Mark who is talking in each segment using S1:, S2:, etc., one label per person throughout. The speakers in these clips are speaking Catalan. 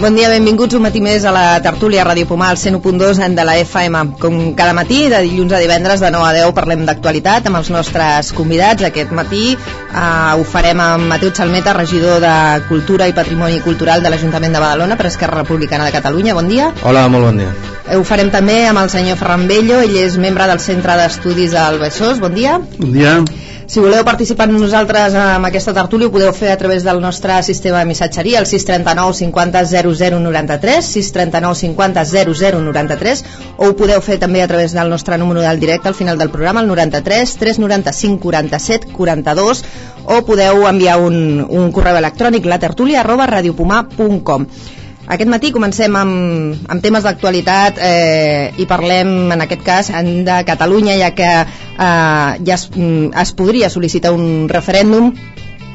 S1: Bon dia, benvinguts un matí més a la tertúlia Ràdio Pomar, al 101.2 de la FM. Com cada matí, de dilluns a divendres, de 9 a 10, parlem d'actualitat amb els nostres convidats. Aquest matí eh, ho farem amb Mateu Xalmeta, regidor de Cultura i Patrimoni Cultural de l'Ajuntament de Badalona per Esquerra Republicana de Catalunya. Bon dia.
S2: Hola, molt bon dia.
S1: Eh, ho farem també amb el senyor Ferran Bello, ell és membre del Centre d'Estudis del Besòs. Bon dia.
S3: Bon dia.
S1: Si voleu participar amb nosaltres amb aquesta tertúlia ho podeu fer a través del nostre sistema de missatgeria, el 639 50 00 93, 639 50 00 93, o ho podeu fer també a través del nostre número del directe al final del programa, el 93 395 47 42, o podeu enviar un, un correu electrònic la tertúlia arroba radiopomar.com. Aquest matí comencem amb, amb temes d'actualitat eh, i parlem en aquest cas de Catalunya ja que eh, ja es, mm, es podria sol·licitar un referèndum.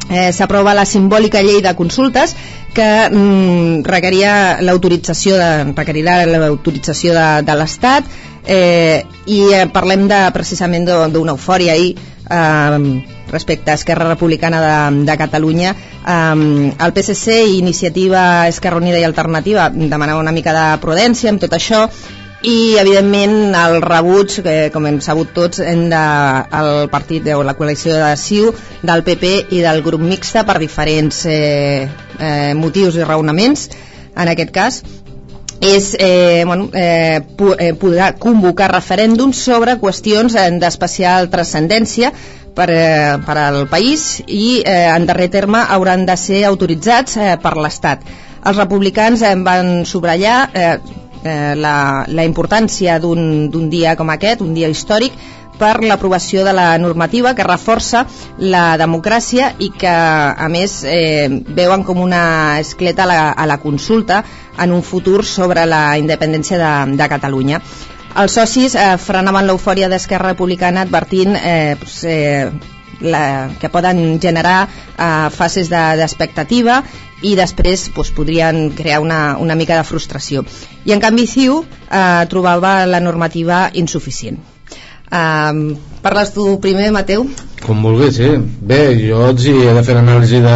S1: Eh, s'aprova la simbòlica llei de consultes que mm, requeria l'autorització requerirà l'autorització de, de l'Estat eh, i eh, parlem de, precisament d'una eufòria ahir eh, respecte a Esquerra Republicana de, de Catalunya eh, el PSC i Iniciativa Esquerra Unida i Alternativa demanava una mica de prudència amb tot això i evidentment el rebuig que com hem sabut tots hem de, el partit o la coalició de CiU del PP i del grup mixta per diferents eh, eh, motius i raonaments en aquest cas és eh, bueno, eh, eh, poder convocar referèndums sobre qüestions eh, d'especial transcendència per, eh, per al país i eh, en darrer terme hauran de ser autoritzats eh, per l'Estat. Els republicans eh, van subratllar eh, eh, la, la importància d'un dia com aquest, un dia històric, per l'aprovació de la normativa que reforça la democràcia i que a més eh, veuen com una escleta a la, a la consulta en un futur sobre la independència de, de Catalunya. Els socis eh, frenaven l'eufòria d'Esquerra Republicana advertint eh, pues, eh, la, que poden generar eh, fases d'expectativa de, i després pues, podrien crear una, una mica de frustració. I en canvi CiU eh, trobava la normativa insuficient. Um, parles tu primer, Mateu?
S2: Com vulguis, sí. Bé, jo hi he de fer l'anàlisi de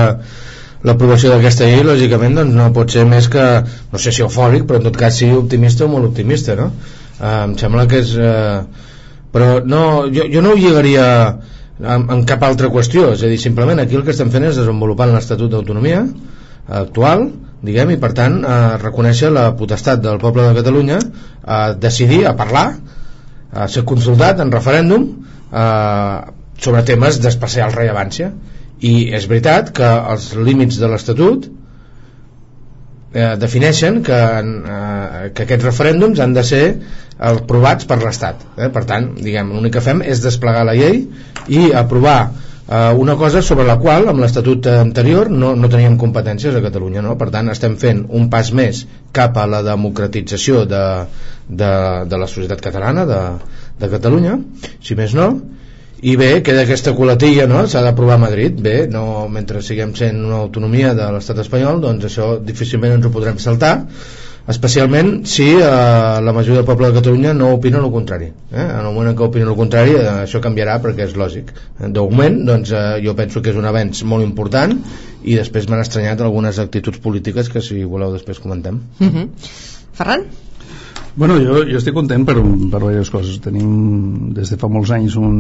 S2: l'aprovació d'aquesta llei, lògicament, doncs no pot ser més que, no sé si eufòric, però en tot cas sí optimista o molt optimista, no? Uh, em sembla que és... Uh, però no, jo, jo no ho lligaria amb, amb cap altra qüestió, és a dir, simplement aquí el que estem fent és desenvolupar l'Estatut d'Autonomia actual, diguem, i per tant eh, reconèixer la potestat del poble de Catalunya a decidir, a parlar a ser consultat en referèndum eh, sobre temes d'especial rellevància i és veritat que els límits de l'Estatut eh, defineixen que, eh, que aquests referèndums han de ser aprovats per l'Estat eh? per tant, diguem, l'únic que fem és desplegar la llei i aprovar eh, una cosa sobre la qual amb l'Estatut anterior no, no teníem competències a Catalunya no? per tant estem fent un pas més cap a la democratització de, de, de la societat catalana de, de Catalunya si més no i bé, queda aquesta coletilla no? s'ha d'aprovar a Madrid bé, no, mentre siguem sent una autonomia de l'estat espanyol doncs això difícilment ens ho podrem saltar especialment si eh, la majoria del poble de Catalunya no opina el contrari eh? en el moment en què opina el contrari eh, això canviarà perquè és lògic d'augment doncs, eh, jo penso que és un avenç molt important i després m'han estranyat algunes actituds polítiques que si voleu després comentem uh
S1: mhm. -huh. Ferran?
S3: Bueno, jo, jo estic content per, per diverses coses. Tenim des de fa molts anys un,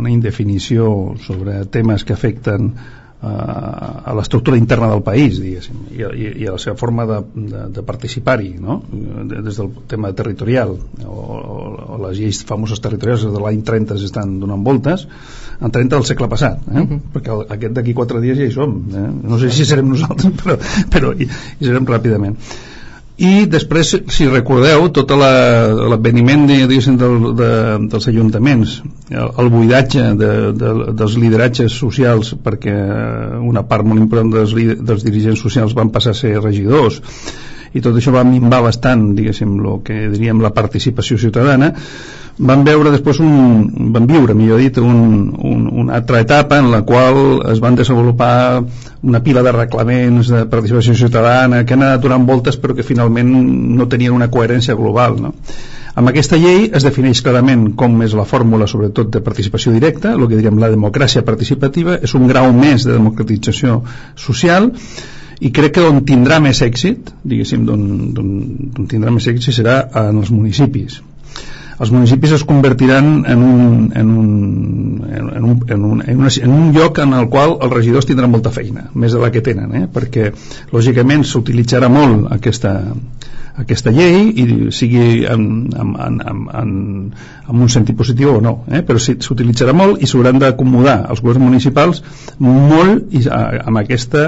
S3: una indefinició sobre temes que afecten a l'estructura interna del país diguéssim, i, i, i a la seva forma de, de, de participar-hi no? des del tema territorial o, o, les lleis famoses territorials de l'any 30 s'estan donant voltes en 30 del segle passat eh? uh -huh. perquè el, aquest d'aquí 4 dies ja hi som eh? no sé si serem nosaltres però, però hi, hi serem ràpidament i després, si recordeu, tot l'adveniment de, del, de, dels ajuntaments, el, el buidatge de, de, dels lideratges socials, perquè una part molt important dels, dels dirigents socials van passar a ser regidors, i tot això va minvar bastant, diguéssim, el que diríem la participació ciutadana, van veure després un, van viure, millor dit, un, un, una altra etapa en la qual es van desenvolupar una pila de reglaments de participació ciutadana que han anat donant voltes però que finalment no tenien una coherència global, no? Amb aquesta llei es defineix clarament com és la fórmula, sobretot, de participació directa, el que diríem la democràcia participativa, és un grau més de democratització social, i crec que on tindrà més èxit diguéssim, on tindrà més èxit serà en els municipis els municipis es convertiran en un, en un, en un, en un, en una, en un lloc en el qual els regidors tindran molta feina, més de la que tenen, eh? perquè lògicament s'utilitzarà molt aquesta, aquesta llei i sigui en, en, en, en, en un sentit positiu o no eh? però s'utilitzarà molt i s'hauran d'acomodar els governs municipals molt i, amb, aquesta,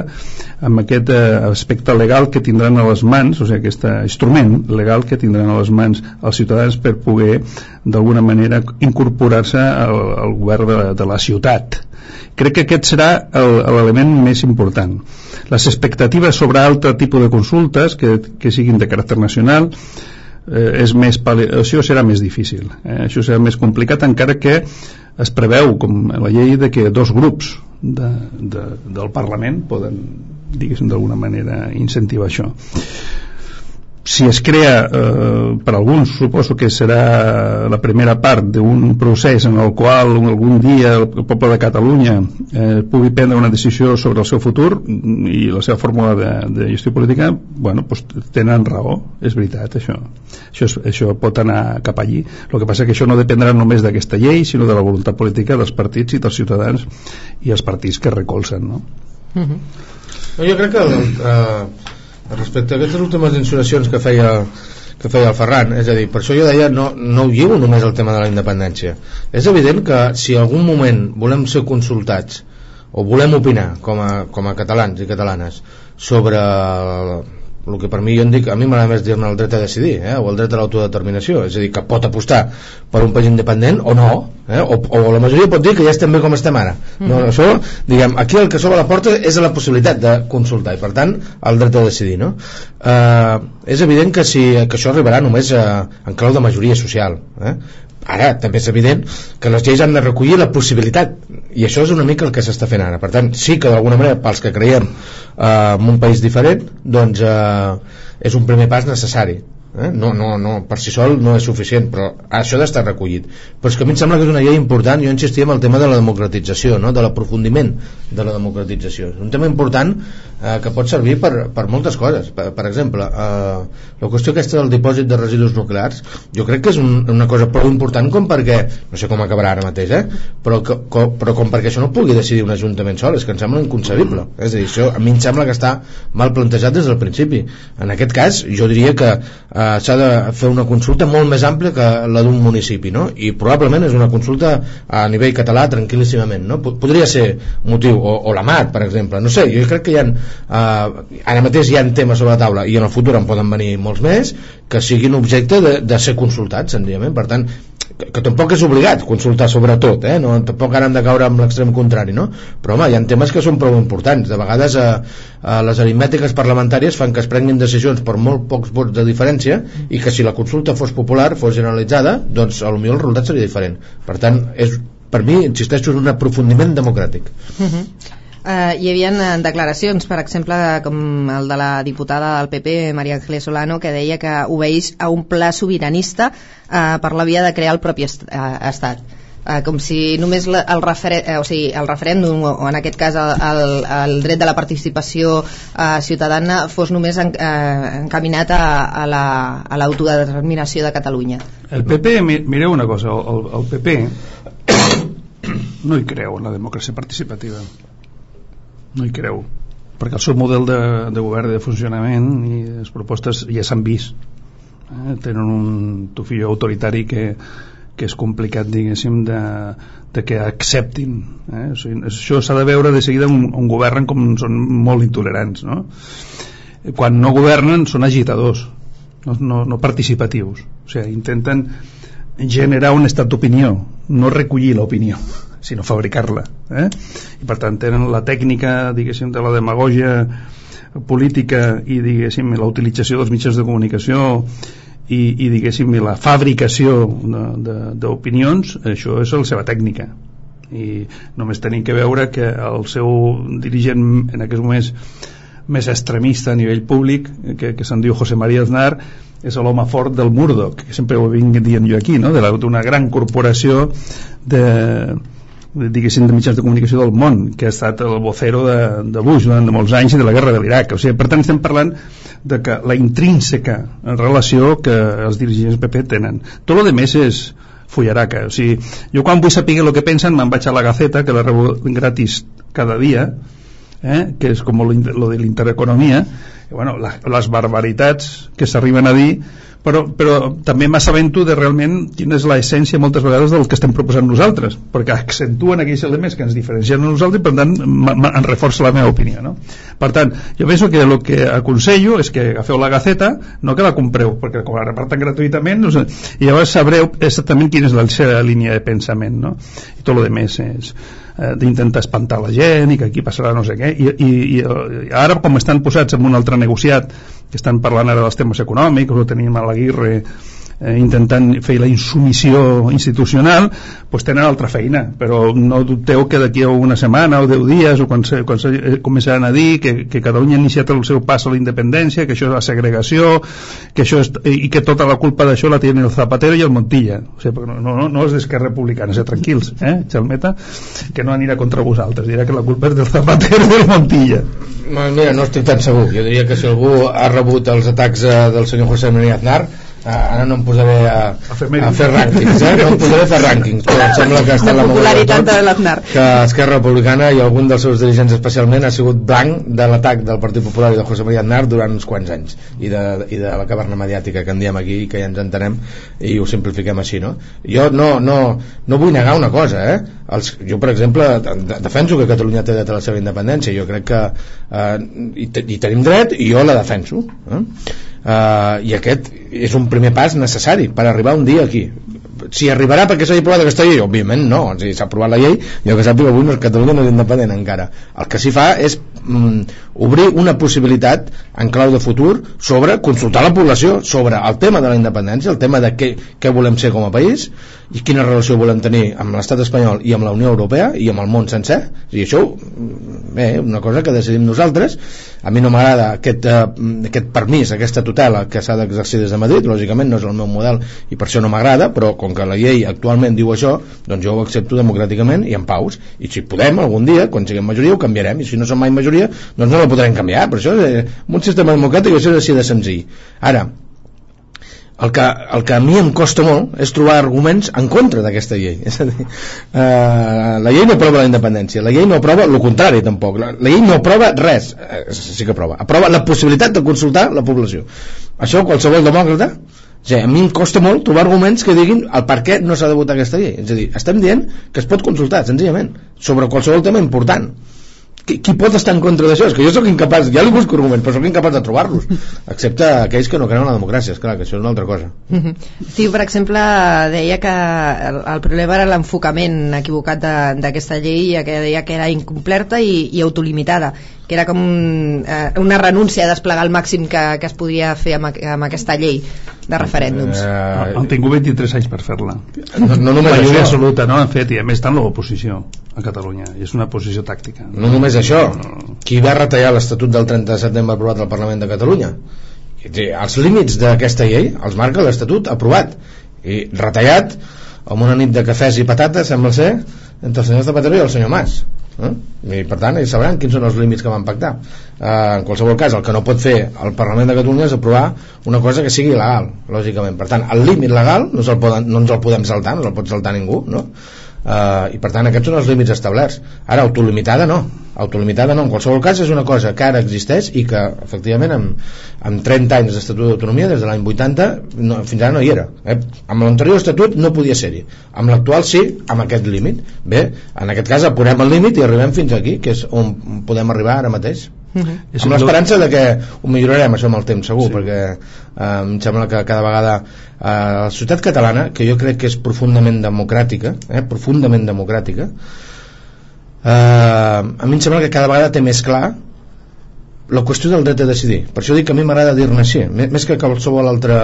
S3: amb aquest eh, aspecte legal que tindran a les mans o sigui, aquest instrument legal que tindran a les mans els ciutadans per poder d'alguna manera incorporar-se al, al govern de, de la ciutat crec que aquest serà l'element més important les expectatives sobre altre tipus de consultes que, que siguin de caràcter nacional eh, és més això serà més difícil eh? això serà més complicat encara que es preveu com la llei de que dos grups de, de, del Parlament poden diguéssim d'alguna manera incentivar això si es crea eh, per alguns suposo que serà la primera part d'un procés en el qual algun dia el poble de Catalunya eh, pugui prendre una decisió sobre el seu futur i la seva fórmula de, de gestió política bueno, pues, tenen raó, és veritat això. Això, és, això pot anar cap allí el que passa que això no dependrà només d'aquesta llei sinó de la voluntat política dels partits i dels ciutadans i els partits que recolzen no? Uh
S2: mhm. -huh. jo crec que el, eh, respecte a aquestes últimes insinuacions que feia que feia el Ferran, és a dir, per això jo deia no, no ho lligo només al tema de la independència. És evident que si algun moment volem ser consultats o volem opinar com a, com a catalans i catalanes sobre el que per mi jo en dic, a mi m'agrada més dir-ne el dret a decidir eh, o el dret a l'autodeterminació és a dir, que pot apostar per un país independent o no, eh, o, o la majoria pot dir que ja estem bé com estem ara mm. no, això, diguem, aquí el que s'obre la porta és la possibilitat de consultar i per tant el dret a decidir no? eh, és evident que, si, que això arribarà només a, en clau de majoria social eh? Ara també és evident que les lleis han de recollir la possibilitat i això és una mica el que s'està fent ara. Per tant sí que d'alguna manera pels que creiem eh, en un país diferent doncs eh, és un primer pas necessari eh? no, no, no, per si sol no és suficient però això ha d'estar recollit però és que a mi em sembla que és una llei important jo insistia en el tema de la democratització no? de l'aprofundiment de la democratització un tema important eh, que pot servir per, per moltes coses per, per exemple eh, la qüestió aquesta del dipòsit de residus nuclears jo crec que és un, una cosa prou important com perquè, no sé com acabarà ara mateix eh? però, que, com, però com perquè això no pugui decidir un ajuntament sol és que em sembla inconcebible és a dir, això a mi em sembla que està mal plantejat des del principi en aquest cas jo diria que eh, s'ha de fer una consulta molt més àmplia que la d'un municipi no? i probablement és una consulta a nivell català tranquil·líssimament no? podria ser motiu, o, o la MAT per exemple, no sé, jo crec que hi ha eh, ara mateix hi ha temes sobre la taula i en el futur en poden venir molts més que siguin objecte de, de ser consultats senzillament, per tant que, que tampoc és obligat consultar sobre tot eh? no, tampoc ara hem de caure amb l'extrem contrari no? però home, hi ha temes que són prou importants de vegades eh, eh, les aritmètiques parlamentàries fan que es prenguin decisions per molt pocs vots de diferència i que si la consulta fos popular, fos generalitzada doncs potser el resultat seria diferent per tant, és, per mi, insisteixo, és un aprofundiment democràtic uh.
S1: -huh. Uh, hi havia uh, declaracions, per exemple, com el de la diputada del PP, Maria Ángeles Solano, que deia que obeeix a un pla sobiranista uh, per la via de crear el propi est uh, estat. Uh, com si només la, el, refere uh, o sigui, el referèndum o en aquest cas el, el, el dret de la participació uh, ciutadana fos només en, uh, encaminat a, a l'autodeterminació la, de Catalunya
S3: el PP, mireu una cosa el, el PP no hi creu en la democràcia participativa no hi creu perquè el seu model de, de govern de funcionament i les propostes ja s'han vist eh? tenen un tufillo autoritari que, que és complicat diguéssim de, de que acceptin eh? o sigui, això s'ha de veure de seguida on, on governen com són molt intolerants no? quan no governen són agitadors no, no, no participatius o sigui, intenten generar un estat d'opinió no recollir l'opinió sinó fabricar-la eh? i per tant tenen la tècnica diguéssim de la demagogia política i diguéssim la utilització dels mitjans de comunicació i, i diguéssim la fabricació d'opinions això és la seva tècnica i només tenim que veure que el seu dirigent en aquests moments més extremista a nivell públic que, que se'n diu José María Aznar és l'home fort del Murdoch que sempre ho vinc dient jo aquí no? d'una gran corporació de, diguéssim de mitjans de comunicació del món que ha estat el vocero de, de Bush durant de molts anys i de la guerra de l'Iraq. O sigui, per tant estem parlant de que la intrínseca relació que els dirigents PP tenen. Tot el més és fullaraca. O sigui, jo quan vull saber el que pensen me'n vaig a la Gaceta que la rebo gratis cada dia eh? que és com lo, lo de l'intereconomia. Bueno, la, les barbaritats que s'arriben a dir però, però també m'assabento de realment quina és l'essència moltes vegades del que estem proposant nosaltres perquè accentuen aquells elements que ens diferencien a nosaltres i per tant en reforça la meva opinió no? per tant, jo penso que el que aconsello és que agafeu la gaceta no que la compreu, perquè com la reparten gratuïtament no sé, i llavors sabreu exactament quina és la seva línia de pensament no? i tot el que més és eh, d'intentar espantar la gent i que aquí passarà no sé què. I, i, i ara com estan posats en un altre negociat que estan parlant ara dels temes econòmics o tenim a l'Aguirre eh, intentant fer la insumissió institucional pues tenen altra feina. Però no dubteu que d'aquí a una setmana o deu dies o quan, se, quan se, eh, començaran a dir que, que Catalunya ha iniciat el seu pas a la independència que això és la segregació que això és, i que tota la culpa d'això la tenen el Zapatero i el Montilla. O sigui, no, no, no és d'Esquerra Republicana, ser tranquils eh, Xalmeta, que no anirà contra vosaltres dirà que la culpa és del Zapatero i del Montilla.
S2: Mira, no estic tan segur. Jo diria que si algú ha rebut els atacs eh, del senyor José María Aznar ara no em posaré a, a, fer, a fer rànquings eh? no em posaré a fer rànquings però em sembla que està
S1: la popularitat de
S2: l'Aznar que Esquerra Republicana i algun dels seus dirigents especialment ha sigut blanc de l'atac del Partit Popular i de José María Aznar durant uns quants anys i de, i de la caverna mediàtica que en diem aquí i que ja ens entenem i ho simplifiquem així no? jo no, no, no vull negar una cosa eh? Els, jo per exemple defenso que Catalunya té dret a la seva independència jo crec que eh, hi, hi tenim dret i jo la defenso eh? Uh, i aquest és un primer pas necessari per arribar un dia aquí. Si arribarà perquè s'hagi aprovat aquesta llei òbviament no, sigui, s'ha aprovat la llei el que sàpiga avui no, Catalunya no és independent encara. El que s'hi fa és mm, obrir una possibilitat en clau de futur sobre consultar la població sobre el tema de la independència el tema de què, què volem ser com a país i quina relació volem tenir amb l'estat espanyol i amb la Unió Europea i amb el món sencer. I això, bé, una cosa que decidim nosaltres. A mi no m'agrada aquest, eh, aquest permís, aquesta tutela que s'ha d'exercir des de Madrid, lògicament no és el meu model i per això no m'agrada, però com que la llei actualment diu això, doncs jo ho accepto democràticament i en paus, i si podem algun dia, quan siguem majoria ho canviarem, i si no som mai majoria doncs no la podrem canviar, per això eh, un sistema democràtic això és així de senzill. Ara, el que, el que a mi em costa molt és trobar arguments en contra d'aquesta llei. És a dir, eh, la llei no aprova la independència la llei no aprova el contrari tampoc. La, la llei no aprova res. Eh, sí que aprova, aprova la possibilitat de consultar la població. Això qualsevol demòcrata o sigui, a mi em costa molt trobar arguments que diguin el per què no s'ha de votar aquesta llei. És a dir, estem dient que es pot consultar senzillament sobre qualsevol tema important qui, qui pot estar en contra d'això? És que jo sóc incapaç, ja li busco arguments, però sóc incapaç de trobar-los, excepte aquells que no creuen en la democràcia, és clar, que això és una altra cosa.
S1: Sí, per exemple, deia que el, el problema era l'enfocament equivocat d'aquesta llei, que deia que era incompleta i, i autolimitada, que era com eh, una renúncia a desplegar el màxim que, que es podria fer amb, amb aquesta llei de referèndums.
S3: Eh, han tingut 23 anys per fer-la. No, no només això. absoluta, no? Han fet, i a més estan l'oposició a Catalunya, i és una posició tàctica.
S2: No, no només això, qui va retallar l'Estatut del 30 de setembre aprovat al Parlament de Catalunya? Els límits d'aquesta llei els marca l'Estatut aprovat i retallat amb una nit de cafès i patates sembla ser entre el senyor Zapatero i el senyor Mas eh? i per tant ells sabran quins són els límits que van pactar eh, en qualsevol cas el que no pot fer el Parlament de Catalunya és aprovar una cosa que sigui legal lògicament, per tant el límit legal no, el poden, no ens el podem saltar, no el pot saltar ningú no? eh, i per tant aquests són els límits establerts ara autolimitada no autolimitada no, en qualsevol cas és una cosa que ara existeix i que efectivament amb, amb 30 anys d'estatut d'autonomia des de l'any 80 no, fins ara no hi era eh? amb l'anterior estatut no podia ser-hi amb l'actual sí, amb aquest límit bé, en aquest cas apunem el límit i arribem fins aquí que és on podem arribar ara mateix Uh mhm. -huh. amb l'esperança de que ho millorarem això amb el temps segur sí. perquè eh, em sembla que cada vegada eh, la societat catalana que jo crec que és profundament democràtica eh, profundament democràtica eh, a mi em sembla que cada vegada té més clar la qüestió del dret a decidir per això dic que a mi m'agrada dir-ne així més que qualsevol altra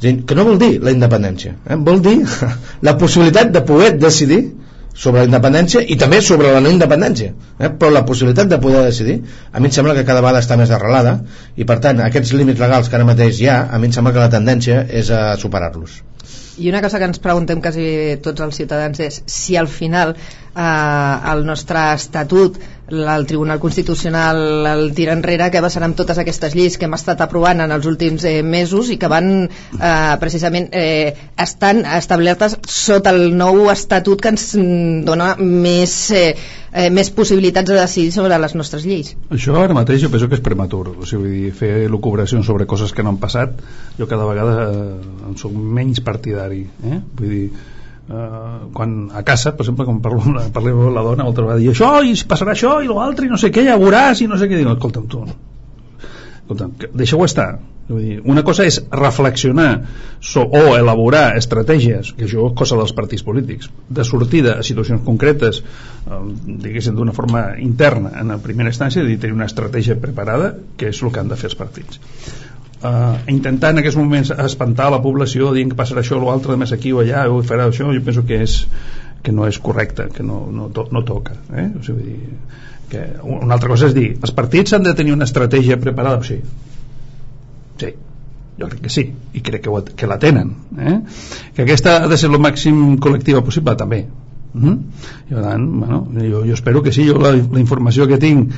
S2: que no vol dir la independència eh? vol dir la possibilitat de poder decidir sobre la independència i també sobre la no independència eh? però la possibilitat de poder decidir a mi em sembla que cada vegada està més arrelada i per tant aquests límits legals que ara mateix hi ha a mi em sembla que la tendència és a superar-los
S1: i una cosa que ens preguntem quasi tots els ciutadans és si al final eh, el nostre estatut el Tribunal Constitucional el tira enrere que passarà amb totes aquestes lleis que hem estat aprovant en els últims eh, mesos i que van eh, precisament eh, estan establertes sota el nou estatut que ens dona més, eh, eh, més possibilitats de decidir sobre les nostres lleis.
S3: Això ara mateix jo penso que és prematur, o sigui, dir, fer lucubracions sobre coses que no han passat, jo cada vegada eh, en soc menys partidari, eh? vull dir, Uh, quan a casa, per exemple, quan parlo, parlem amb la dona, moltes vegades, i això, i passarà això, i l'altre, i no sé què, ja veuràs, i no sé què, dic, escolta'm tu, escolta'm, deixeu estar, Vull dir, una cosa és reflexionar so, o elaborar estratègies, que això és cosa dels partits polítics, de sortida a situacions concretes, eh, diguéssim, d'una forma interna, en la primera instància, de tenir una estratègia preparada, que és el que han de fer els partits uh, intentar en aquests moments espantar la població dient que passarà això o l'altre més aquí o allà o farà això, jo penso que és que no és correcte, que no, no, to, no toca eh? o sigui, dir, que una altra cosa és dir, els partits han de tenir una estratègia preparada, sí sí, jo crec que sí i crec que, que la tenen eh? que aquesta ha de ser el màxim col·lectiva possible també mm -hmm. I, per tant, bueno, jo, jo espero que sí jo la, la informació que tinc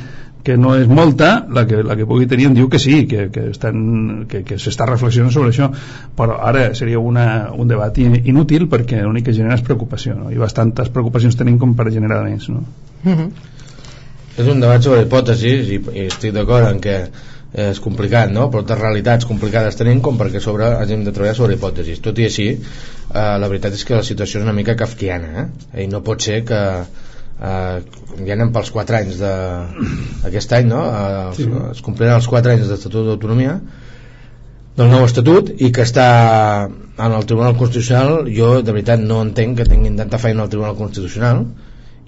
S3: que no és molta, la que, la que pugui tenir diu que sí, que, que, estan, que, que s'està reflexionant sobre això, però ara seria una, un debat inútil perquè l'únic que genera és preocupació, no? i bastantes preocupacions tenim com per generar més. No? Uh
S2: -huh. És un debat sobre hipòtesis i, i estic d'acord en que és complicat, no? però de realitats complicades tenim com perquè sobre hàgim de treballar sobre hipòtesis. Tot i així, eh, la veritat és que la situació és una mica kafkiana, eh? i no pot ser que eh, ja anem pels 4 anys d'aquest any no? Eh, sí. es compliran els 4 anys d'Estatut d'Autonomia del nou estatut i que està en el Tribunal Constitucional jo de veritat no entenc que tinguin tanta feina al Tribunal Constitucional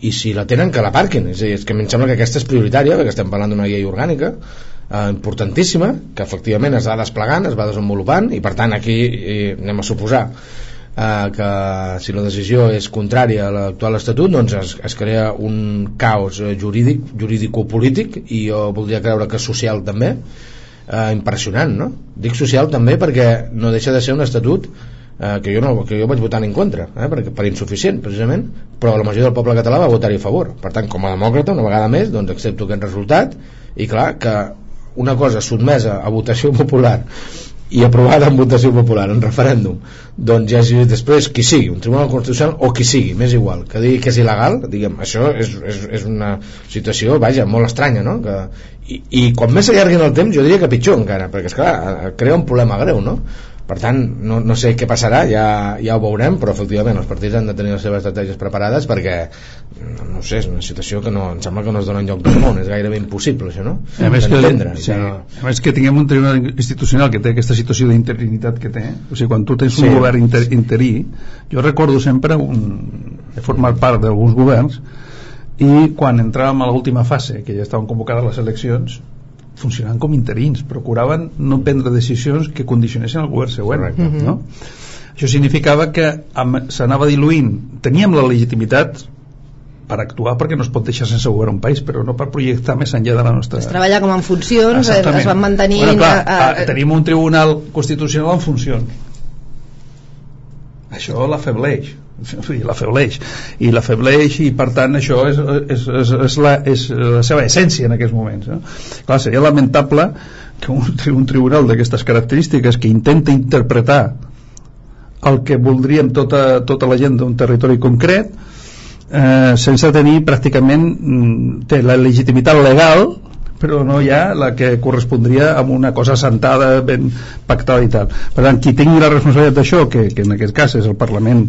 S2: i si la tenen que la parquin és, dir, és que a mi em sembla que aquesta és prioritària perquè estem parlant d'una llei orgànica eh, importantíssima que efectivament es va desplegant, es va desenvolupant i per tant aquí eh, anem a suposar eh, que si la decisió és contrària a l'actual estatut doncs es, es crea un caos jurídic, jurídico-polític i jo voldria creure que social també eh, impressionant no? dic social també perquè no deixa de ser un estatut eh, que, jo no, que jo vaig votar en contra eh, perquè, per insuficient precisament però la majoria del poble català va votar-hi a favor per tant com a demòcrata una vegada més doncs accepto aquest resultat i clar que una cosa sotmesa a votació popular i aprovada en votació popular, en referèndum doncs ja si després qui sigui un tribunal constitucional o qui sigui, més igual que digui que és il·legal, diguem, això és, és, és una situació, vaja, molt estranya no? que, i, i quan més s'allargui el temps jo diria que pitjor encara, perquè esclar, crea un problema greu, no? Per tant, no, no sé què passarà ja, ja ho veurem, però efectivament els partits han de tenir les seves estratègies preparades perquè no, sé, és una situació que no, em sembla que no es dona en lloc del món és gairebé impossible això, no?
S3: A més, que, sí, no... a més que tinguem un tribunal institucional que té aquesta situació d'interinitat que té o sigui, quan tu tens sí. un govern inter, interí jo recordo sempre un, he format part d'alguns governs i quan entràvem a l'última fase que ja estaven convocades les eleccions funcionaven com interins, procuraven no prendre decisions que condicionessin el govern següent. Correcte. Uh -huh. no? Això significava que s'anava diluint. Teníem la legitimitat per actuar perquè no es pot deixar sense govern un país però no per projectar més enllà de la nostra...
S1: Es treballa com en funcions, eh, es van mantenir...
S3: Bueno, clar, a, a... tenim un tribunal constitucional en funcions. Això l'afebleix la febleix i la febleix i per tant això és, és, és, és, la, és la seva essència en aquests moments no? clar, seria lamentable que un, un tribunal d'aquestes característiques que intenta interpretar el que voldríem tota, tota la gent d'un territori concret eh, sense tenir pràcticament mm, té la legitimitat legal però no hi ha la que correspondria a una cosa sentada ben pactada i tal per tant qui tingui la responsabilitat d'això que, que en aquest cas és el Parlament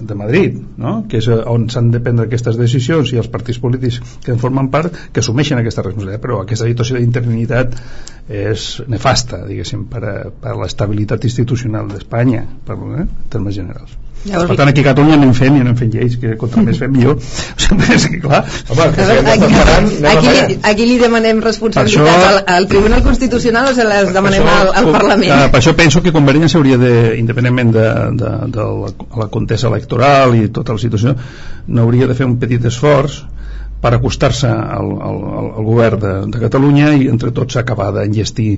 S3: de Madrid, no? que és on s'han de prendre aquestes decisions i els partits polítics que en formen part que assumeixen aquesta responsabilitat, però aquesta situació d'interinitat és nefasta, diguéssim, per a, per a l'estabilitat institucional d'Espanya, eh, en termes generals. Llavors, per tant aquí a Catalunya anem fent i anem fent lleis que contra més fem millor. És que clar.
S1: Home, que si aquí, aquí, li, aquí li demanem responsabilitats això, al, al Tribunal Constitucional o se les demanem això, al, al Parlament?
S3: Per això penso que Convergència hauria de independentment de, de, de la, la contesa electoral i tota la situació no hauria de fer un petit esforç per acostar-se al, al, al govern de, de Catalunya i entre tots acabar d'enllestir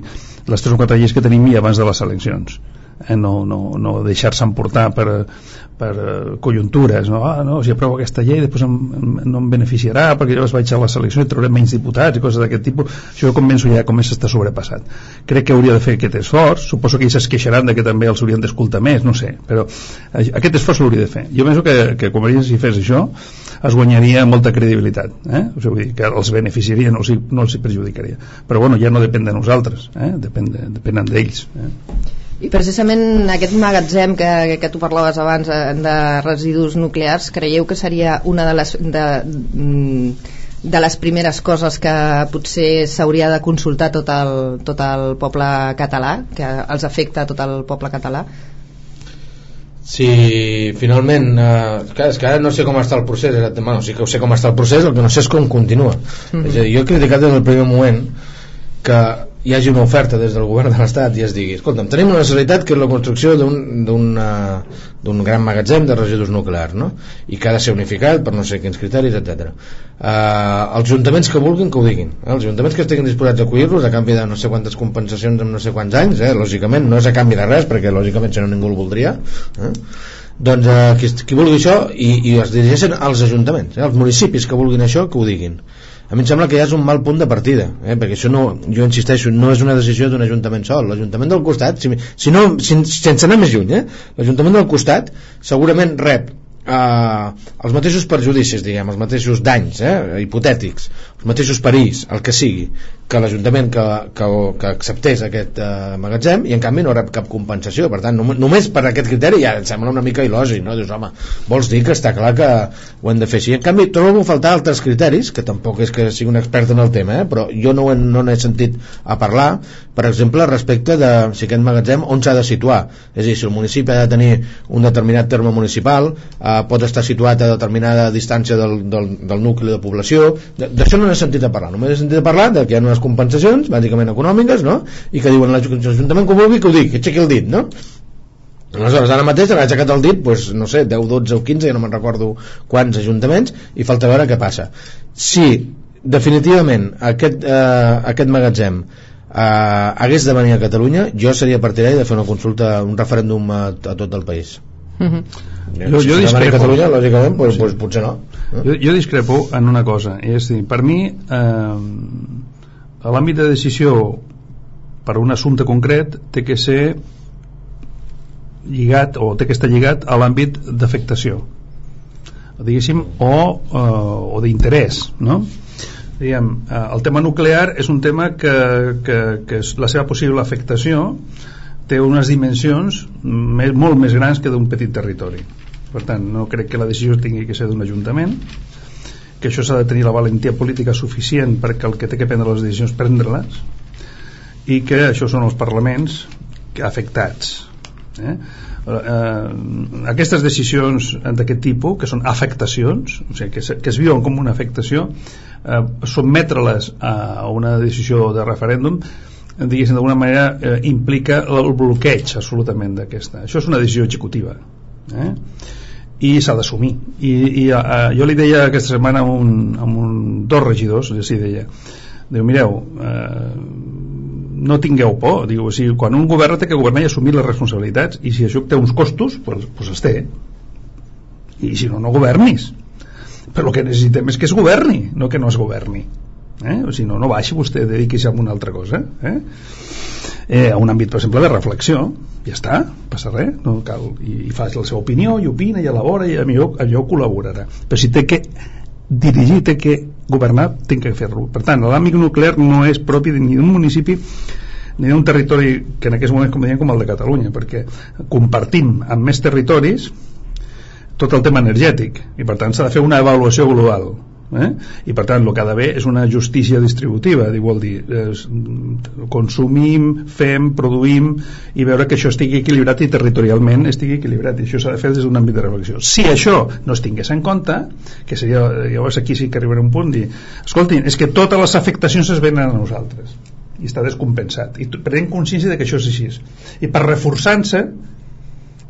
S3: les tres o quatre lleis que tenim i abans de les eleccions eh, no, no, no deixar-se emportar per, per uh, conjuntures no? Ah, no, si aprovo aquesta llei després em, em, no em beneficiarà perquè llavors vaig a la selecció i trauré menys diputats i coses d'aquest tipus això començo ja com està sobrepassat crec que hauria de fer aquest esforç suposo que ells es queixaran de que també els haurien d'escoltar més no sé, però aquest esforç l'hauria de fer jo penso que, que Convergència si fes això es guanyaria molta credibilitat eh? o sigui, vull dir, que els beneficiaria no els, no els perjudicaria però bueno, ja no depèn de nosaltres eh? depèn de, depèn d'ells eh?
S1: I precisament aquest magatzem que, que tu parlaves abans eh, de residus nuclears, creieu que seria una de les, de, mm, de les primeres coses que potser s'hauria de consultar tot el, tot el poble català, que els afecta a tot el poble català?
S2: Si finalment eh, clar, és que ara no sé com està el procés bueno, sí que sé com està el procés, el que no sé és com continua mm -hmm. és a dir, jo he criticat des del primer moment que hi hagi una oferta des del govern de l'Estat i es digui, escolta'm, tenim una necessitat que és la construcció d'un gran magatzem de residus nuclears no? i que ha de ser unificat per no sé quins criteris, etc. Uh, els ajuntaments que vulguin que ho diguin eh? els ajuntaments que estiguin disposats a acollir-los a canvi de no sé quantes compensacions en no sé quants anys eh? lògicament no és a canvi de res perquè lògicament si no ningú el voldria eh? doncs uh, qui, qui vulgui això i, i es dirigeixen als ajuntaments eh? els municipis que vulguin això que ho diguin a mi em sembla que ja és un mal punt de partida eh? perquè això no, jo insisteixo, no és una decisió d'un ajuntament sol, l'Ajuntament del costat si, si no, si, sense anar més lluny eh? l'Ajuntament del costat segurament rep eh, els mateixos perjudicis, diguem, els mateixos danys eh, hipotètics, mateixos perills, el que sigui, que l'Ajuntament que, que, que acceptés aquest eh, magatzem i en canvi no rep cap compensació. Per tant, només per aquest criteri ja em sembla una mica il·lògic, no? Dius, home, vols dir que està clar que ho hem de fer així? En canvi trobo a faltar altres criteris que tampoc és que sigui un expert en el tema eh? però jo no, he, no n'he sentit a parlar. Per exemple, respecte de si aquest magatzem on s'ha de situar? És a dir, si el municipi ha de tenir un determinat terme municipal eh, pot estar situat a determinada distància del, del, del nucli de població. D'això no n'he sentit a parlar només he sentit a parlar de que hi ha unes compensacions bàsicament econòmiques no? i que diuen l'Ajuntament que vulgui que ho digui, que aixequi el dit no? Aleshores, ara mateix han aixecat el dit, doncs, no sé, 10, 12 o 15, ja no me'n recordo quants ajuntaments, i falta veure què passa. Si definitivament aquest, eh, aquest magatzem eh, hagués de venir a Catalunya, jo seria partidari de fer una consulta, un referèndum a, a tot el país. Uh
S3: mhm. -huh. jo, jo discrepo.
S2: A Catalunya, lògicament, pues, sí. pues, potser no.
S3: Eh? Jo, jo discrepo en una cosa, és dir, per mi eh, l'àmbit de decisió per un assumpte concret té que ser lligat o té que estar lligat a l'àmbit d'afectació diguéssim o, eh, o d'interès no? diguem, eh, el tema nuclear és un tema que, que, que la seva possible afectació té unes dimensions més, molt més grans que d'un petit territori per tant no crec que la decisió tingui que ser d'un ajuntament que això s'ha de tenir la valentia política suficient perquè el que té que prendre les decisions prendre-les i que això són els parlaments afectats eh? Eh, aquestes decisions d'aquest tipus que són afectacions o sigui, que, es, que es viuen com una afectació eh, sotmetre-les a una decisió de referèndum diguéssim d'alguna manera eh, implica el bloqueig absolutament d'aquesta això és una decisió executiva eh? I s'ha d'assumir i, i uh, jo li deia aquesta setmana a un, a un dos regidors sí, deia, diu, mireu eh, no tingueu por diu, o sigui, quan un govern té que governar i assumir les responsabilitats i si això té uns costos doncs, pues es té i si no, no governis però el que necessitem és que es governi no que no es governi eh? o si no, no baixi vostè dediqui-se a una altra cosa eh? Eh, a un àmbit, per exemple, de reflexió. Ja està, passa res no cal, i, i fas la seva opinió i opina i elabora i allò, allò col·laborarà. Però si té que dirigir, té que governar, té que fer-lo. Per tant, l'àmbit nuclear no és propi ni d'un municipi ni d'un territori que en aquests moments com dèiem com el de Catalunya perquè compartim amb més territoris tot el tema energètic i per tant s'ha de fer una avaluació global eh? i per tant el que ha d'haver és una justícia distributiva vol dir, eh, consumim fem, produïm i veure que això estigui equilibrat i territorialment estigui equilibrat. I això s'ha de fer des d'un àmbit de reflexió. Si això no es tingués en compte que seria, llavors aquí sí que arribarà un punt dir, escoltin, és que totes les afectacions es venen a nosaltres i està descompensat. I prenem consciència de que això és així. I per reforçar-se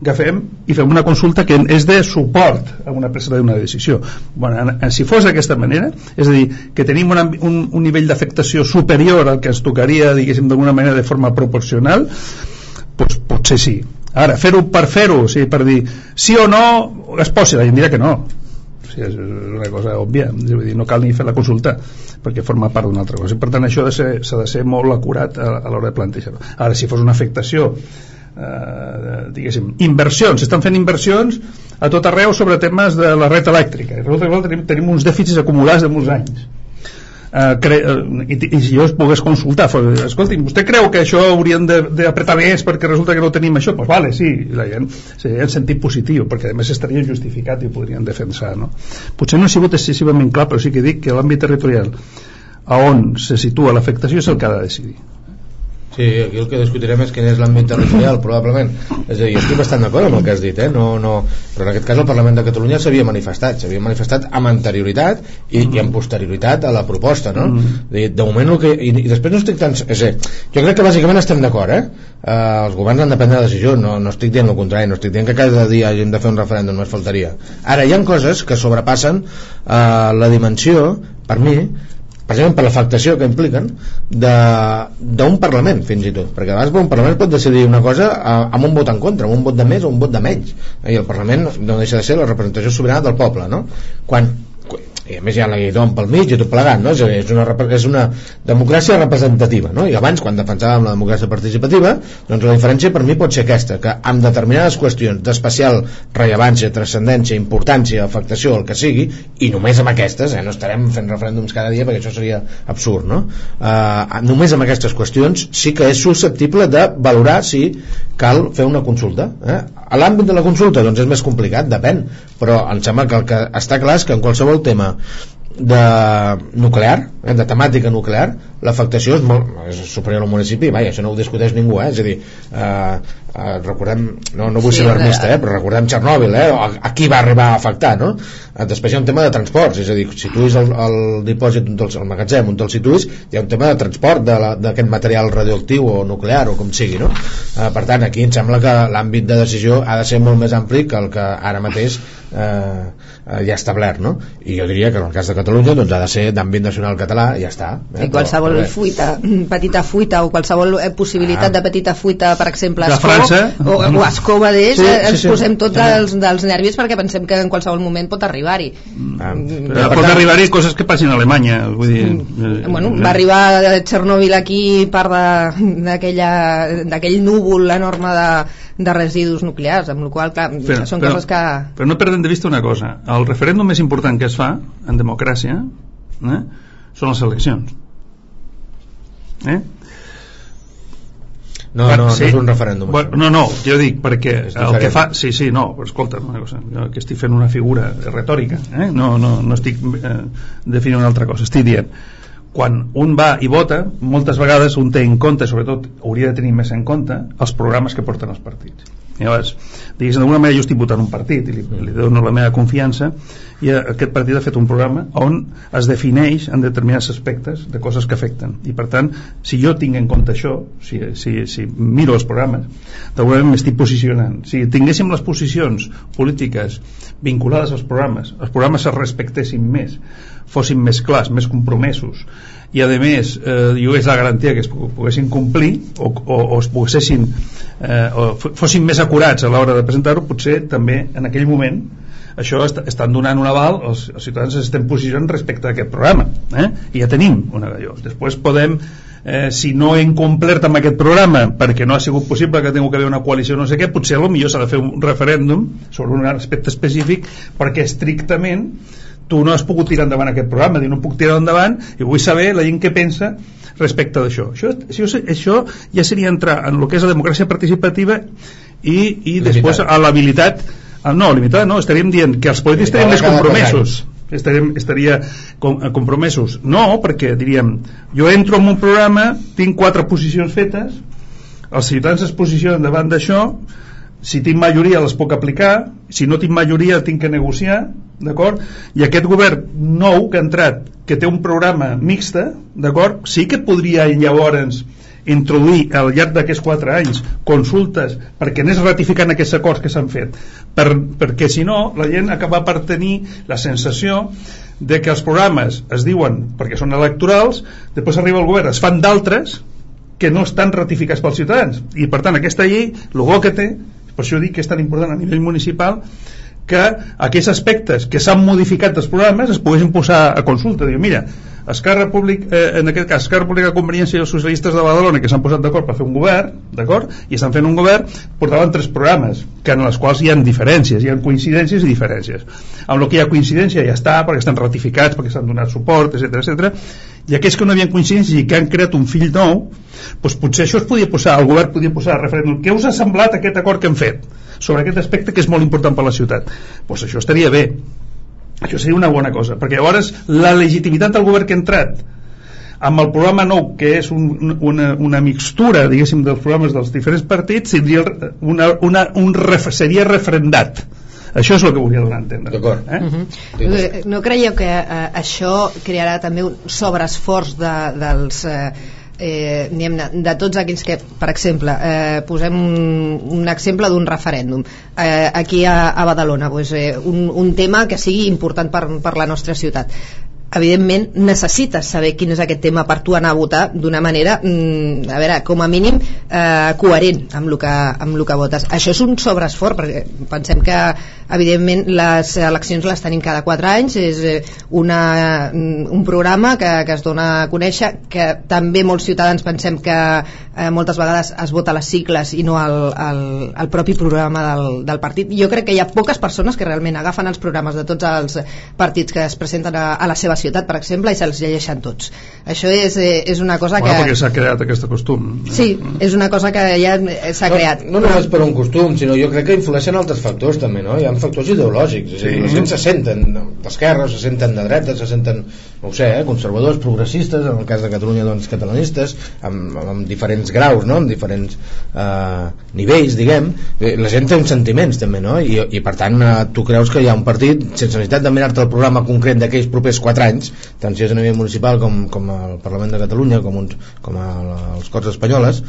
S3: agafem i fem una consulta que és de suport a una presa d'una decisió. Bueno, si fos d'aquesta manera és a dir, que tenim una, un, un nivell d'afectació superior al que ens tocaria diguéssim d'alguna manera de forma proporcional doncs potser sí. Ara, fer-ho per fer-ho o sigui, per dir sí o no es posi, la gent dirà que no. Sigui, és una cosa òbvia. Vull dir, no cal ni fer la consulta perquè forma part d'una altra cosa. Per tant això s'ha de, ser, de ser molt acurat a, a l'hora de plantejar-ho. Ara si fos una afectació eh, diguéssim, inversions s'estan fent inversions a tot arreu sobre temes de la red elèctrica i resulta que tenim, tenim uns dèficits acumulats de molts anys cre uh, i, i si jo es pogués consultar escolti, vostè creu que això hauríem d'apretar més perquè resulta que no tenim això? Doncs pues vale, sí, la gent seria en sentit positiu perquè a més estaria justificat i ho podrien defensar no? potser no ha sigut excessivament clar però sí que dic que l'àmbit territorial a on se situa l'afectació és el que ha de decidir
S2: Sí, aquí el que discutirem és quin és l'àmbit territorial, probablement. És a dir, estic bastant d'acord amb el que has dit, eh? no, no... però en aquest cas el Parlament de Catalunya s'havia manifestat, s'havia manifestat amb anterioritat i, mm. i amb posterioritat a la proposta, no? Mm. De, de moment el que... I, I després no estic tan... És a dir, jo crec que bàsicament estem d'acord, eh? eh? Els governs han de prendre decisió, no, no estic dient el contrari, no estic dient que cada dia hagin de fer un referèndum, només faltaria. Ara, hi ha coses que sobrepassen eh, la dimensió, per mi, precisament per l'afectació que impliquen d'un Parlament fins i tot perquè a vegades un Parlament pot decidir una cosa amb un vot en contra, amb un vot de més o un vot de menys i el Parlament no deixa de ser la representació sobirana del poble no? quan i a més hi ha la llei d'on pel mig i tot plegat no? és, una, és una democràcia representativa no? i abans quan defensàvem la democràcia participativa doncs la diferència per mi pot ser aquesta que amb determinades qüestions d'especial rellevància, transcendència, importància afectació, el que sigui, i només amb aquestes eh? no estarem fent referèndums cada dia perquè això seria absurd no? Uh, només amb aquestes qüestions sí que és susceptible de valorar si cal fer una consulta eh? A l'àmbit de la consulta doncs és més complicat, depèn. Però em sembla que el que està clar és que en qualsevol tema de nuclear, eh, de temàtica nuclear l'afectació és, molt, és superior al municipi vaja, això no ho discuteix ningú eh? és a dir, eh, eh, recordem, no, no vull sí, ser alarmista, eh, però recordem Txernòbil, eh, a, a qui va arribar a afectar, no? Eh, després hi ha un tema de transports, és a dir, situïs el, el dipòsit, del, el magatzem, on te'l situïs, hi ha un tema de transport d'aquest material radioactiu o nuclear o com sigui, no? Eh, per tant, aquí em sembla que l'àmbit de decisió ha de ser molt més ampli que el que ara mateix eh, eh, ja establert, no? I jo diria que en el cas de Catalunya doncs ha de ser d'àmbit nacional català i ja està.
S1: Eh? I qualsevol però, fuita, petita fuita o qualsevol eh, possibilitat ah. de petita fuita, per exemple,
S3: a França
S1: o, o a Escova d'Eix sí, eh, ens sí, posem tots sí. dels, dels nervis perquè pensem que en qualsevol moment pot arribar-hi
S3: ah, mm, pot arribar-hi coses que passin a Alemanya vull dir,
S1: mm, eh, bueno, va arribar a Txernòbil aquí part d'aquell núvol enorme de, de residus nuclears amb la qual clar, però, són però, coses que
S3: però no perdem de vista una cosa el referèndum més important que es fa en democràcia eh, són les eleccions eh?
S2: No, no, sí. no és un referèndum.
S3: Bueno, no, no, jo dic, perquè el que fa... Sí, sí, no, però escolta, una cosa, jo que estic fent una figura retòrica, eh? no, no, no estic eh, definint una altra cosa, estic dient quan un va i vota, moltes vegades un té en compte, sobretot hauria de tenir més en compte, els programes que porten els partits. Llavors, diguéssim, d'alguna manera jo estic votant un partit i li, li dono la meva confiança i aquest partit ha fet un programa on es defineix en determinats aspectes de coses que afecten. I per tant, si jo tinc en compte això si, si, si miro els programes d'alguna manera m'estic posicionant. Si tinguéssim les posicions polítiques vinculades als programes els programes es respectessin més fossin més clars, més compromesos i a més eh, hi hagués la garantia que es poguessin complir o, o, o es poguessin eh, o fossin més acurats a l'hora de presentar-ho potser també en aquell moment això est estan donant un aval els, els ciutadans estem posicionant respecte a aquest programa eh? i ja tenim una d'allò després podem eh, si no hem complert amb aquest programa perquè no ha sigut possible que tingui que haver una coalició no sé què, potser millor s'ha de fer un referèndum sobre un aspecte específic perquè estrictament tu no has pogut tirar endavant aquest programa, dir no puc tirar endavant i vull saber la gent què pensa respecte d'això. Això, això, això ja seria entrar en el que és la democràcia participativa i, i després a l'habilitat no, limitada no, estaríem dient que els polítics estarien més compromesos. Estaríem, estaria com, eh, compromesos. No, perquè diríem jo entro en un programa, tinc quatre posicions fetes els ciutadans es posicionen davant d'això si tinc majoria les puc aplicar si no tinc majoria tinc que negociar d'acord? i aquest govern nou que ha entrat que té un programa mixta d'acord? sí que podria llavors introduir al llarg d'aquests quatre anys consultes perquè anés ratificant aquests acords que s'han fet per, perquè si no la gent acaba per tenir la sensació de que els programes es diuen perquè són electorals després arriba el govern, es fan d'altres que no estan ratificats pels ciutadans i per tant aquesta llei el que té per això dic que és tan important a nivell municipal que aquests aspectes que s'han modificat dels programes es poguessin posar a consulta. Diu, mira, Esquerra Republicana, eh, en aquest cas Esquerra Republicana Conveniència i els socialistes de Badalona que s'han posat d'acord per fer un govern d'acord, i estan fent un govern portaven tres programes que en els quals hi ha diferències hi ha coincidències i diferències. Amb el que hi ha coincidència ja està perquè estan ratificats, perquè s'han donat suport, etc etc. i aquells que no havien coincidències i que han creat un fill nou doncs potser això es podia posar, el govern podia posar a referèndum. Què us ha semblat aquest acord que hem fet sobre aquest aspecte que és molt important per la ciutat? Doncs això estaria bé això seria una bona cosa, perquè llavors la legitimitat del govern que ha entrat amb el programa nou, que és un, una, una mixtura, diguéssim, dels programes dels diferents partits, seria, una, una, un ref, seria refrendat. Això és el que volia donar a entendre.
S2: D'acord.
S3: Eh?
S1: Uh -huh. No creieu que eh, això crearà també un sobreesforç de, dels... Eh, eh, de, tots aquells que, per exemple, eh, posem un, un exemple d'un referèndum eh, aquí a, a Badalona, pues, eh, un, un tema que sigui important per, per la nostra ciutat evidentment necessites saber quin és aquest tema per tu anar a votar d'una manera mm, a veure, com a mínim eh, coherent amb el, que, amb el que votes. Això és un sobreesforç perquè pensem que evidentment les eleccions les tenim cada 4 anys és eh, una, mm, un programa que, que es dona a conèixer que també molts ciutadans pensem que eh, moltes vegades es vota les cicles i no el, el, el propi programa del, del partit. Jo crec que hi ha poques persones que realment agafen els programes de tots els partits que es presenten a, a la seva ciutat, per exemple, i se'ls llegeixen tots. Això és, eh, és una cosa
S3: bueno,
S1: que...
S3: perquè s'ha creat aquest costum.
S1: Sí, és una cosa que ja s'ha
S2: no,
S1: creat.
S2: No només per un costum, sinó jo crec que influeixen altres factors també, no? Hi ha factors ideològics, és a dir, la gent se senten d'esquerra, se senten de dreta, se senten, no ho sé, eh, conservadors, progressistes, en el cas de Catalunya, doncs, catalanistes, amb, amb diferents graus, no?, amb diferents eh, nivells, diguem, Eh, la gent té uns sentiments també, no?, i, i per tant eh, tu creus que hi ha un partit, sense necessitat de mirar-te el programa concret d'aquells propers 4 anys, tant si és a nivell municipal com, com al Parlament de Catalunya, com, uns, com a, les Corts Espanyoles,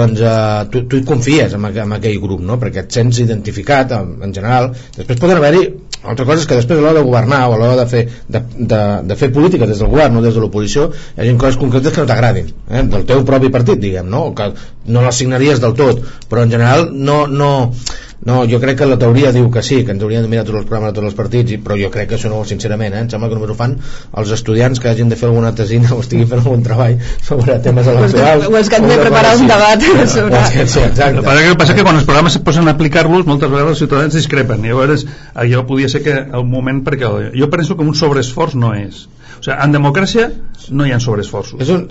S2: doncs eh, tu, tu confies en, en aquell grup, no?, perquè et sents identificat en, en general. Després poden haver-hi altra cosa és que després a l'hora de governar o a l'hora de, fer, de, de, de fer política des del govern o des de l'oposició hi ha coses concretes que no t'agradin eh? del teu propi partit diguem no? O que no les signaries del tot però en general no, no, no, jo crec que la teoria diu que sí, que ens haurien de mirar tots els programes de tots els partits, però jo crec que això no, sincerament, eh? em sembla que només ho fan els estudiants que hagin de fer alguna tesina o estiguin fent algun treball sobre temes electorals.
S1: O els que han de preparar un debat sobre...
S2: Sí, exacte.
S3: El que passa que quan els programes se posen a aplicar-los moltes vegades els ciutadans discrepen i llavors allò podia ser que el moment perquè jo penso que un sobreesforç no és o sigui, en democràcia no hi ha sobreesforços.
S2: És un,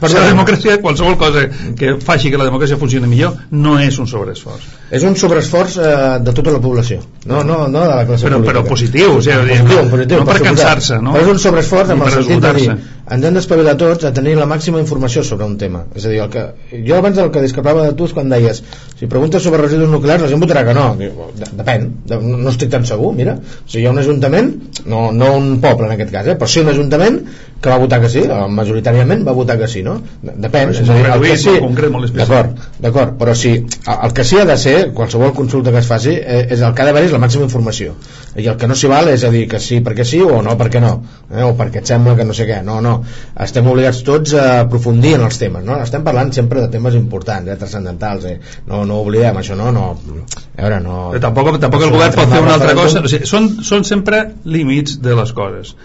S3: per la democràcia qualsevol cosa que faci que la democràcia funcioni millor no és un sobreesforç.
S2: És un sobreesforç eh, de tota la població. No, no, no de la classe
S3: però,
S2: política.
S3: però positiu, o sigui,
S2: positiu, positiu,
S3: no per cansar-se no?
S2: però és un sobreesforç amb
S3: per
S2: el sentit de dir. Ens hem d'espavilar tots a tenir la màxima informació sobre un tema és a dir, el que, jo abans el que discrepava de tu és quan deies si preguntes sobre residus nuclears la gent votarà que no De- depèn, de, no estic tan segur mira, si hi ha un ajuntament no, no un poble en aquest cas, eh? però sí un ajuntament que va votar que sí, eh, majoritàriament va votar que sí, no? De- Depèn, és a dir, el que sí, d'acord, d'acord, però sí, el el que sí ha de ser, qualsevol consulta que es faci, eh, és el que ha d'haver és la màxima informació. I el que no s'hi val és a dir que sí perquè sí o no perquè no, eh? o perquè et sembla que no sé què. No, no, estem obligats tots a aprofundir en els temes, no? Estem parlant sempre de temes importants, eh? transcendentals, eh? No, no oblidem això, no, no. A veure, no...
S3: Però tampoc, tampoc el govern pot fer una altra cosa o sigui, són, són sempre límits de les coses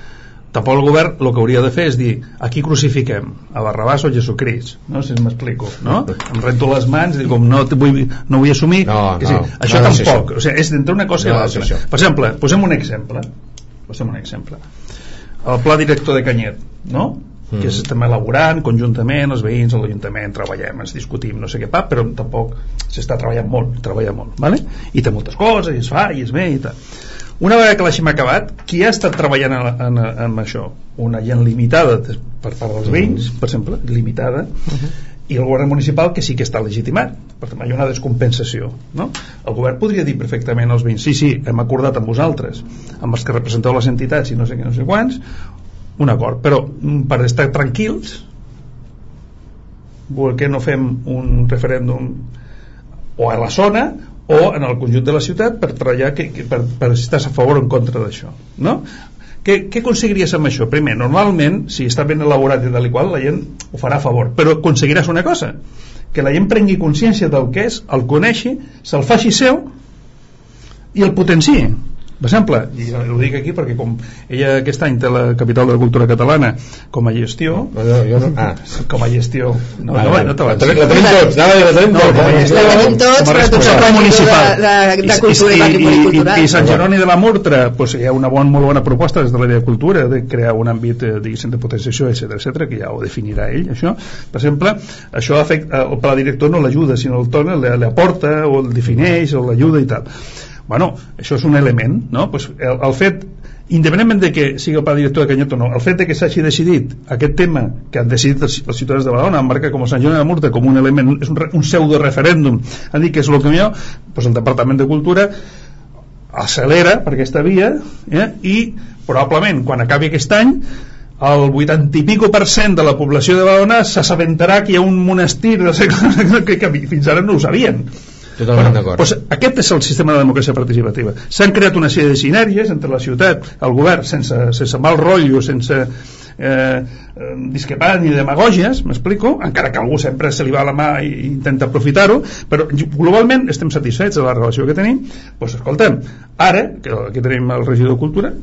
S3: tampoc el govern el que hauria de fer és dir a qui crucifiquem? A Barrabàs o a Jesucrist? No? Si m'explico no? em rento les mans i dic, com no, vull, no vull assumir
S2: No,
S3: que sí,
S2: no,
S3: això
S2: no
S3: tampoc
S2: això.
S3: o sigui, és d'entre una cosa
S2: No
S3: i l'altra
S2: això.
S3: per exemple, posem un exemple posem un exemple el pla director de Canyet no?
S2: Mm.
S3: que s'estem elaborant conjuntament, els veïns, l'Ajuntament, treballem, ens discutim, no sé què pa, però tampoc s'està treballant molt, treballa molt, vale? i té moltes coses, i es fa, i es ve, i tal. Una vegada que l'hagim acabat, qui ha estat treballant en, en, en això? Una gent limitada per part dels veïns, per exemple, limitada, i el govern municipal que sí que està legitimat per tant hi ha una descompensació no? el govern podria dir perfectament als veïns sí, sí, hem acordat amb vosaltres amb els que representeu les entitats i no sé què, no sé quants un acord, però mm, per estar tranquils per què no fem un referèndum o a la zona o en el conjunt de la ciutat per treballar que, que, per, per si estàs a favor o en contra d'això no? Què, què aconseguiries amb això? Primer, normalment, si està ben elaborat i tal i qual, la gent ho farà a favor, però aconseguiràs una cosa, que la gent prengui consciència del que és, el coneixi, se'l faci seu i el potenciï per exemple, i ho dic aquí perquè com ella aquest any té la capital de la cultura catalana com a gestió
S2: no, jo, jo no, ah.
S3: com a gestió. No,
S2: ah,
S3: no, no,
S2: no la, tenim tots, no, la tenim
S3: no, com a
S2: tots
S3: gestió,
S1: la tenim tots
S3: com a
S1: però tots
S3: responsable municipal.
S1: de, de, de cultura i, i, cultural
S3: i, i Sant Jeroni de la Murtra pues, hi ha una bon, molt bona proposta des de l'àrea de cultura de crear un àmbit eh, diguéssim de potenciació, etc etc que ja ho definirà ell això. per exemple, això afecta, el pla director no l'ajuda sinó el torna, l'aporta o el defineix o l'ajuda i tal bueno, això és un element no? pues el, el fet independentment de que sigui el pla director de Canyet o no el fet de que s'hagi decidit aquest tema que han decidit els, els ciutadans de Badalona marca com a Sant Joan de Murta com un element és un, un pseudo referèndum han dit que és el que millor pues el Departament de Cultura accelera per aquesta via eh? i probablement quan acabi aquest any el 80 i pico per cent de la població de Badalona s'assabentarà que hi ha un monestir que, que fins ara no ho sabien
S2: Totalment d'acord.
S3: Pues aquest és el sistema de democràcia participativa. S'han creat una sèrie de sinergies entre la ciutat, el govern, sense, sense mal rotllo, sense eh, discrepar ni demagògies, m'explico, encara que algú sempre se li va a la mà i intenta aprofitar-ho, però globalment estem satisfets de la relació que tenim, doncs escoltem, ara, que aquí tenim el regidor de Cultura,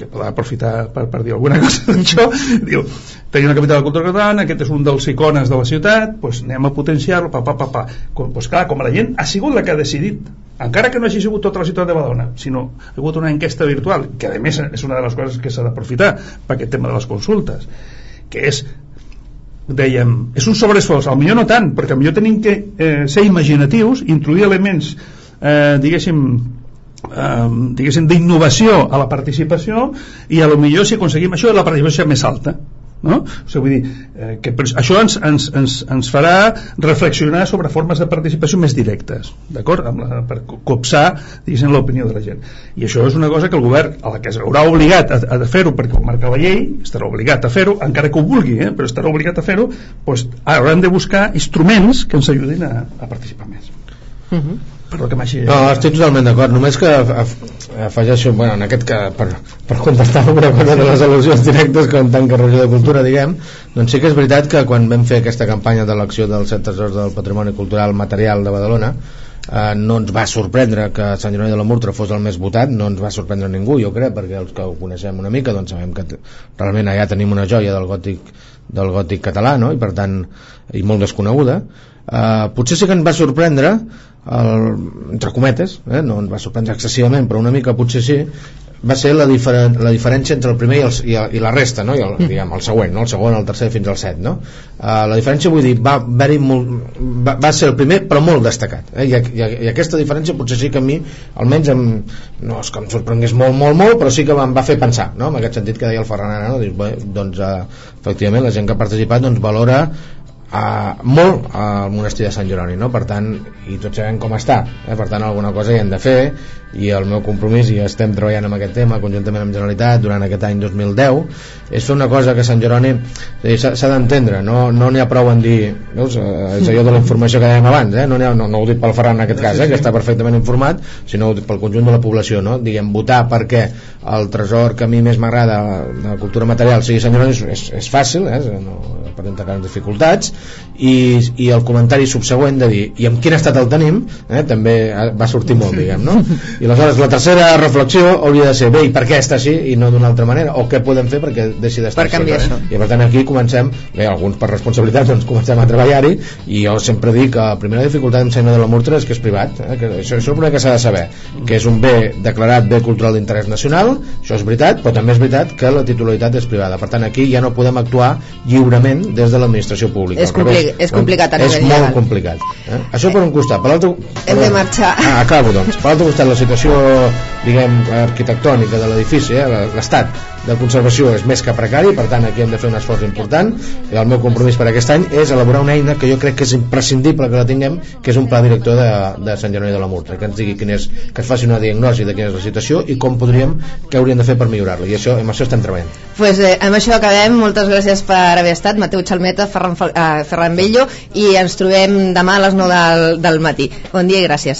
S3: que podrà aprofitar per, per dir alguna cosa d'això diu, tenim una capital de cultura catalana aquest és un dels icones de la ciutat doncs anem a potenciar-lo, pa, pa, pa, pa. Com, doncs clar, com la gent ha sigut la que ha decidit encara que no hagi sigut tota la ciutat de Badona sinó ha hagut una enquesta virtual que a més és una de les coses que s'ha d'aprofitar per aquest tema de les consultes que és dèiem, és un sobreesforç, al millor no tant, perquè millor tenim que eh, ser imaginatius, introduir elements eh, diguéssim eh, diguéssim d'innovació a la participació i a lo millor si aconseguim això la participació més alta no? O sigui, vull dir, eh, que això ens, ens, ens, ens farà reflexionar sobre formes de participació més directes d'acord? per copsar l'opinió de la gent i això és una cosa que el govern a la que es haurà obligat a, a fer-ho perquè ho marca la llei estarà obligat a fer-ho, encara que ho vulgui eh? però estarà obligat a fer-ho doncs hauran de buscar instruments que ens ajudin a, a participar més uh
S2: mhm. -huh Perdó que m'hagi... No, estic totalment d'acord, només que afegeixo, bueno, en aquest que per, per contestar alguna cosa de les al·lusions directes com tant que regió de cultura, diguem, doncs sí que és veritat que quan vam fer aquesta campanya d'elecció dels set tesors del patrimoni cultural material de Badalona, eh, no ens va sorprendre que Sant Jeroni de la Murtra fos el més votat, no ens va sorprendre ningú, jo crec, perquè els que ho coneixem una mica doncs sabem que realment allà tenim una joia del gòtic del gòtic català, no? i per tant i molt desconeguda eh, potser sí que ens va sorprendre el, entre cometes eh, no ens va sorprendre excessivament però una mica potser sí va ser la, diferen, la diferència entre el primer i, el, i, el, i la resta no? I el, diguem, el següent, no? el segon, el tercer fins al set no? uh, la diferència vull dir va, molt, va, va ser el primer però molt destacat eh? I, i, i aquesta diferència potser sí que a mi almenys em, no és que em sorprengués molt molt molt però sí que em va fer pensar no? en aquest sentit que deia el Ferran ara no? Dius, bé, doncs uh, efectivament la gent que ha participat doncs valora uh, molt al monestir de Sant Jeroni no? per tant, i tots sabem com està eh? per tant alguna cosa hi hem de fer i el meu compromís, i estem treballant amb aquest tema conjuntament amb Generalitat durant aquest any 2010 és una cosa que Sant Jeroni s'ha d'entendre, no n'hi no ha prou en dir veus, eh, és allò de la informació que dèiem abans eh? no, ha, no, no ho dic pel Ferran en aquest cas eh? que està perfectament informat, sinó pel conjunt de la població no? diguem, votar perquè el tresor que a mi més m'agrada la cultura material sigui Sant Jeroni és, és, és fàcil eh? no, per tenir dificultats i, i el comentari subsegüent de dir i amb quin estat el tenim eh? també va sortir molt diguem no? I aleshores la tercera reflexió hauria de ser bé i per què està així i no d'una altra manera? O què podem fer perquè deixi d'estar
S1: per canviar això.
S2: I per tant aquí comencem bé, alguns per responsabilitat doncs comencem a treballar-hi i jo sempre dic que la primera dificultat amb Sena de la Murtra és que és privat eh? que això, això és el que s'ha de saber que és un bé declarat bé cultural d'interès nacional això és veritat però també és veritat que la titularitat és privada. Per tant aquí ja no podem actuar lliurement des de l'administració pública.
S1: És, compli és complicat
S2: a és molt complicat eh? això per un costat per l'altre
S1: hem de marxar.
S2: Ah, acabo doncs. Per l'altre costat la situació diguem arquitectònica de l'edifici eh? l'estat de conservació és més que precari per tant aquí hem de fer un esforç important. I el meu compromís per aquest any és elaborar una eina que jo crec que és imprescindible que la tinguem que és un pla director de, de Sant Jeroni de la Murtra que ens digui quin és, que es faci una diagnosi de quina és la situació i com podríem, què hauríem de fer per millorar-la. I això, amb això estem treballant.
S1: Pues, eh, amb això acabem, moltes gràcies per haver estat. Mateu Xalmeta, Ferran, eh, Ferran Bello i ens trobem demà a les 9 del, del matí. Bon dia i gràcies